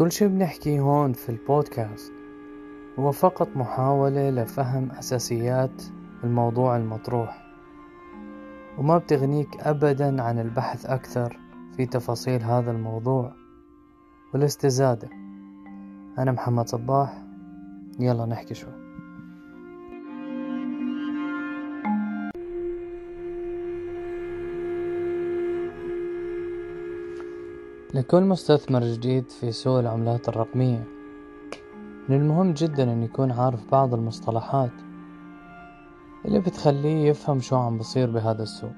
كل شي بنحكيه هون في البودكاست هو فقط محاولة لفهم أساسيات الموضوع المطروح وما بتغنيك أبدا عن البحث أكثر في تفاصيل هذا الموضوع والاستزادة. أنا محمد صباح يلا نحكي شوي. لكل مستثمر جديد في سوق العملات الرقمية. من المهم جدا أن يكون عارف بعض المصطلحات اللي بتخليه يفهم شو عم بصير بهذا السوق.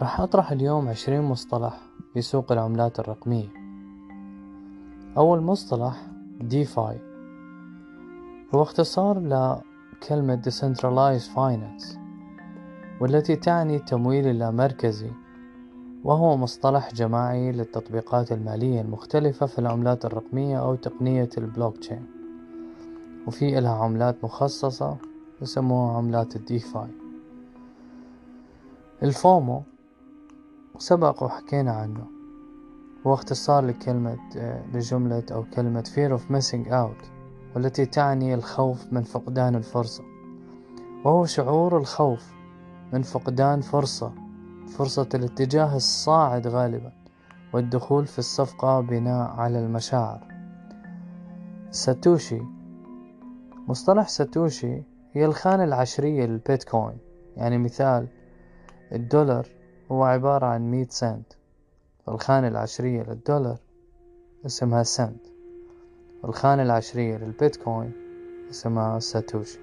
راح أطرح اليوم عشرين مصطلح في سوق العملات الرقمية. أول مصطلح DeFi هو اختصار لكلمة Decentralized Finance والتي تعني التمويل اللامركزي وهو مصطلح جماعي للتطبيقات المالية المختلفة في العملات الرقمية أو تقنية البلوكتشين. وفي إلها عملات مخصصة يسموها عملات ال DeFi. ال FOMO سبق وحكينا عنه. هو اختصار لكلمة لجملة أو كلمة fear of missing out والتي تعني الخوف من فقدان الفرصة. وهو شعور الخوف من فقدان فرصة. فرصة الاتجاه الصاعد غالبا والدخول في الصفقة بناء على المشاعر. ساتوشي. مصطلح ساتوشي هي الخانة العشرية للبيتكوين يعني مثال الدولار هو عبارة عن مية سنت والخانة العشرية للدولار اسمها سنت والخانة العشرية للبيتكوين اسمها ساتوشي.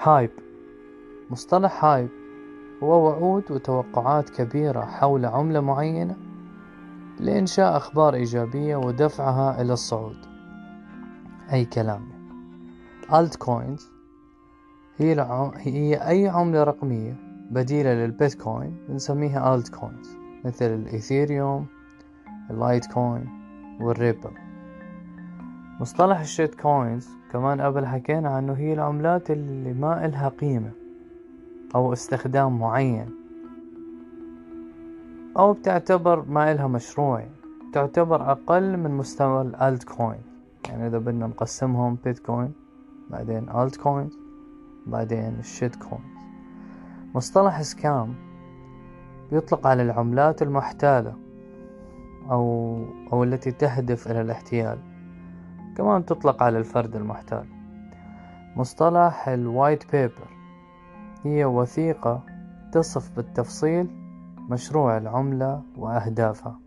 Hype. مصطلح hype هو وعود وتوقعات كبيرة حول عملة معينة لإنشاء أخبار إيجابية ودفعها إلى الصعود. أي كلام. Altcoins هي. هي أي عملة رقمية بديلة للبيتكوين نسميها altcoins مثل الإيثيريوم ال Litecoin والريبل مصطلح ال shitcoins كمان قبل حكينا عنه هي العملات اللي ما إلها قيمة. أو استخدام معين. أو بتعتبر ما إلها مشروع تعتبر أقل من مستوى ال altcoin يعني إذا بدنا نقسمهم بيتكوين بعدين altcoin بعدين ال shitcoin مصطلح scam يطلق على العملات المحتالة أو أو التي تهدف إلى الاحتيال. كمان تطلق على الفرد المحتال. مصطلح ال white paper هي وثيقة تصف بالتفصيل مشروع العملة وأهدافها.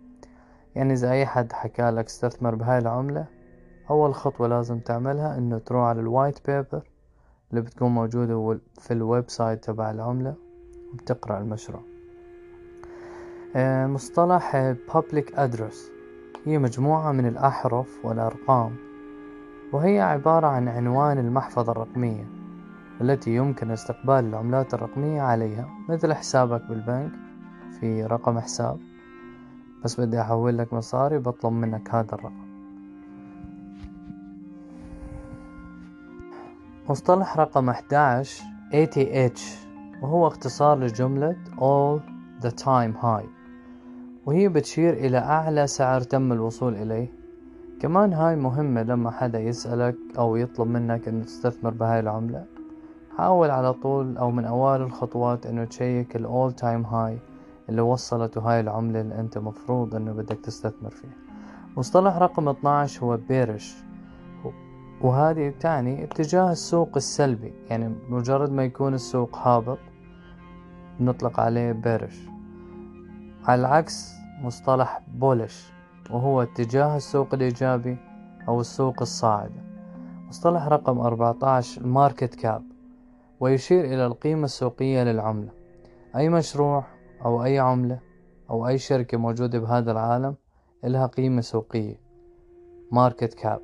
يعني إذا أي حد حكالك استثمر بهاي العملة أول خطوة لازم تعملها إنه تروح على ال white paper اللي بتكون موجودة في ال website تبع العملة وبتقرأ المشروع. آه، مصطلح public address. هي مجموعة من الأحرف والأرقام وهي عبارة عن عنوان المحفظة الرقمية. التي يمكن استقبال العملات الرقمية عليها مثل حسابك بالبنك في رقم حساب. بس بدي أحول لك مصاري بطلب منك هذا الرقم. مصطلح رقم 11 ATH وهو اختصار لجملة All the time high وهي بتشير إلى أعلى سعر تم الوصول إليه. كمان هاي مهمة لما حدا يسألك أو يطلب منك أن تستثمر بهاي العملة. حاول على طول أو من أوائل الخطوات إنه تشيك ال all time high اللي وصلته هاي العملة اللي أنت مفروض إنه بدك تستثمر فيها. مصطلح رقم 12 هو bearish وهذه تعني اتجاه السوق السلبي يعني مجرد ما يكون السوق هابط نطلق عليه bearish على العكس مصطلح bullish وهو اتجاه السوق الإيجابي أو السوق الصاعدة. مصطلح رقم 14 ال market cap ويشير إلى القيمة السوقية للعملة. أي مشروع أو أي عملة أو أي شركة موجودة بهذا العالم إلها قيمة سوقية. market cap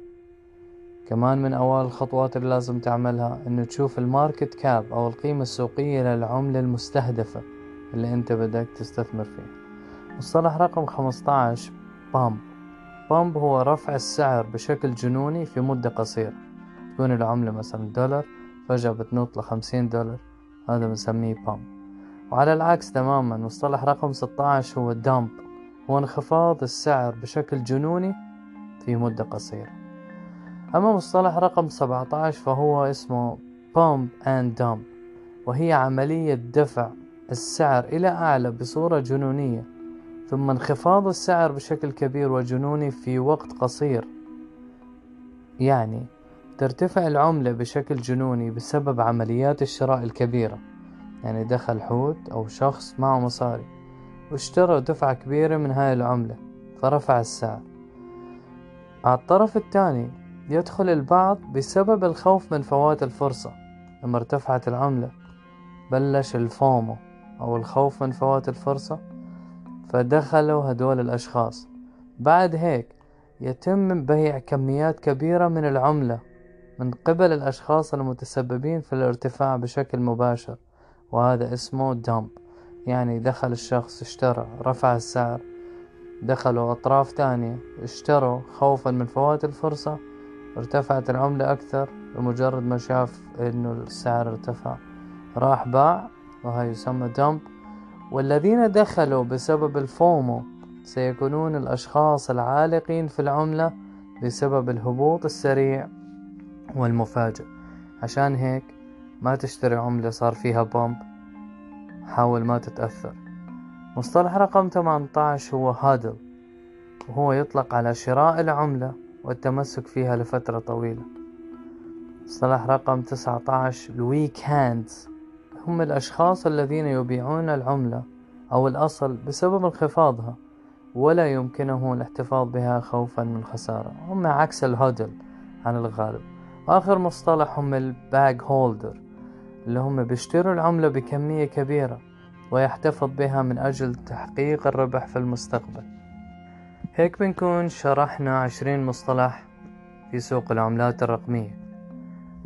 كمان من أوائل الخطوات اللي لازم تعملها إنه تشوف ال market cap أو القيمة السوقية للعملة المستهدفة اللي أنت بدك تستثمر فيها. مصطلح رقم 15 pump pump هو رفع السعر بشكل جنوني في مدة قصيرة. تكون العملة مثلا دولار فجأة بتنط لخمسين دولار. هذا بنسميه pump وعلى العكس تماما مصطلح رقم ستة عشر هو دامب هو انخفاض السعر بشكل جنوني في مدة قصيرة. أما مصطلح رقم 17 فهو اسمه pump and dump. وهي عملية دفع السعر إلى أعلى بصورة جنونية. ثم انخفاض السعر بشكل كبير وجنوني في وقت قصير. يعني ترتفع العملة بشكل جنوني بسبب عمليات الشراء الكبيرة. يعني دخل حوت أو شخص معه مصاري واشترى دفعة كبيرة من هاي العملة فرفع السعر. على الطرف الثاني يدخل البعض بسبب الخوف من فوات الفرصة. لما ارتفعت العملة بلش الفومو أو الخوف من فوات الفرصة فدخلوا هدول الأشخاص. بعد هيك يتم بيع كميات كبيرة من العملة من قبل الأشخاص المتسببين في الارتفاع بشكل مباشر وهذا اسمه دمب يعني دخل الشخص اشترى رفع السعر دخلوا أطراف تانية اشتروا خوفا من فوات الفرصة ارتفعت العملة أكثر بمجرد ما شاف إنه السعر ارتفع. راح باع وهي يسمى دمب والذين دخلوا بسبب الفومو سيكونون الأشخاص العالقين في العملة بسبب الهبوط السريع. والمفاجئ. عشان هيك ما تشتري عملة صار فيها pump حاول ما تتأثر. مصطلح رقم 18 هو HODL. وهو يطلق على شراء العملة والتمسك فيها لفترة طويلة. مصطلح رقم 19 ال weak hands هم الأشخاص الذين يبيعون العملة أو الأصل بسبب انخفاضها ولا يمكنه الاحتفاظ بها خوفا من الخسارة هم عكس الهودل عن الغالب. آخر مصطلح هم الباج هولدر اللي هم بيشتروا العملة بكمية كبيرة ويحتفظ بها من أجل تحقيق الربح في المستقبل. هيك بنكون شرحنا عشرين مصطلح في سوق العملات الرقمية.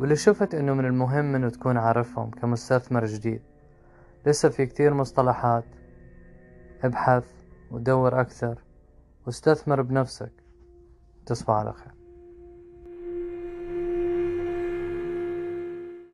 واللي شفت إنه من المهم إنه تكون عارفهم كمستثمر جديد. لسه في كتير مصطلحات. ابحث ودور أكثر واستثمر بنفسك. تصبح على خير.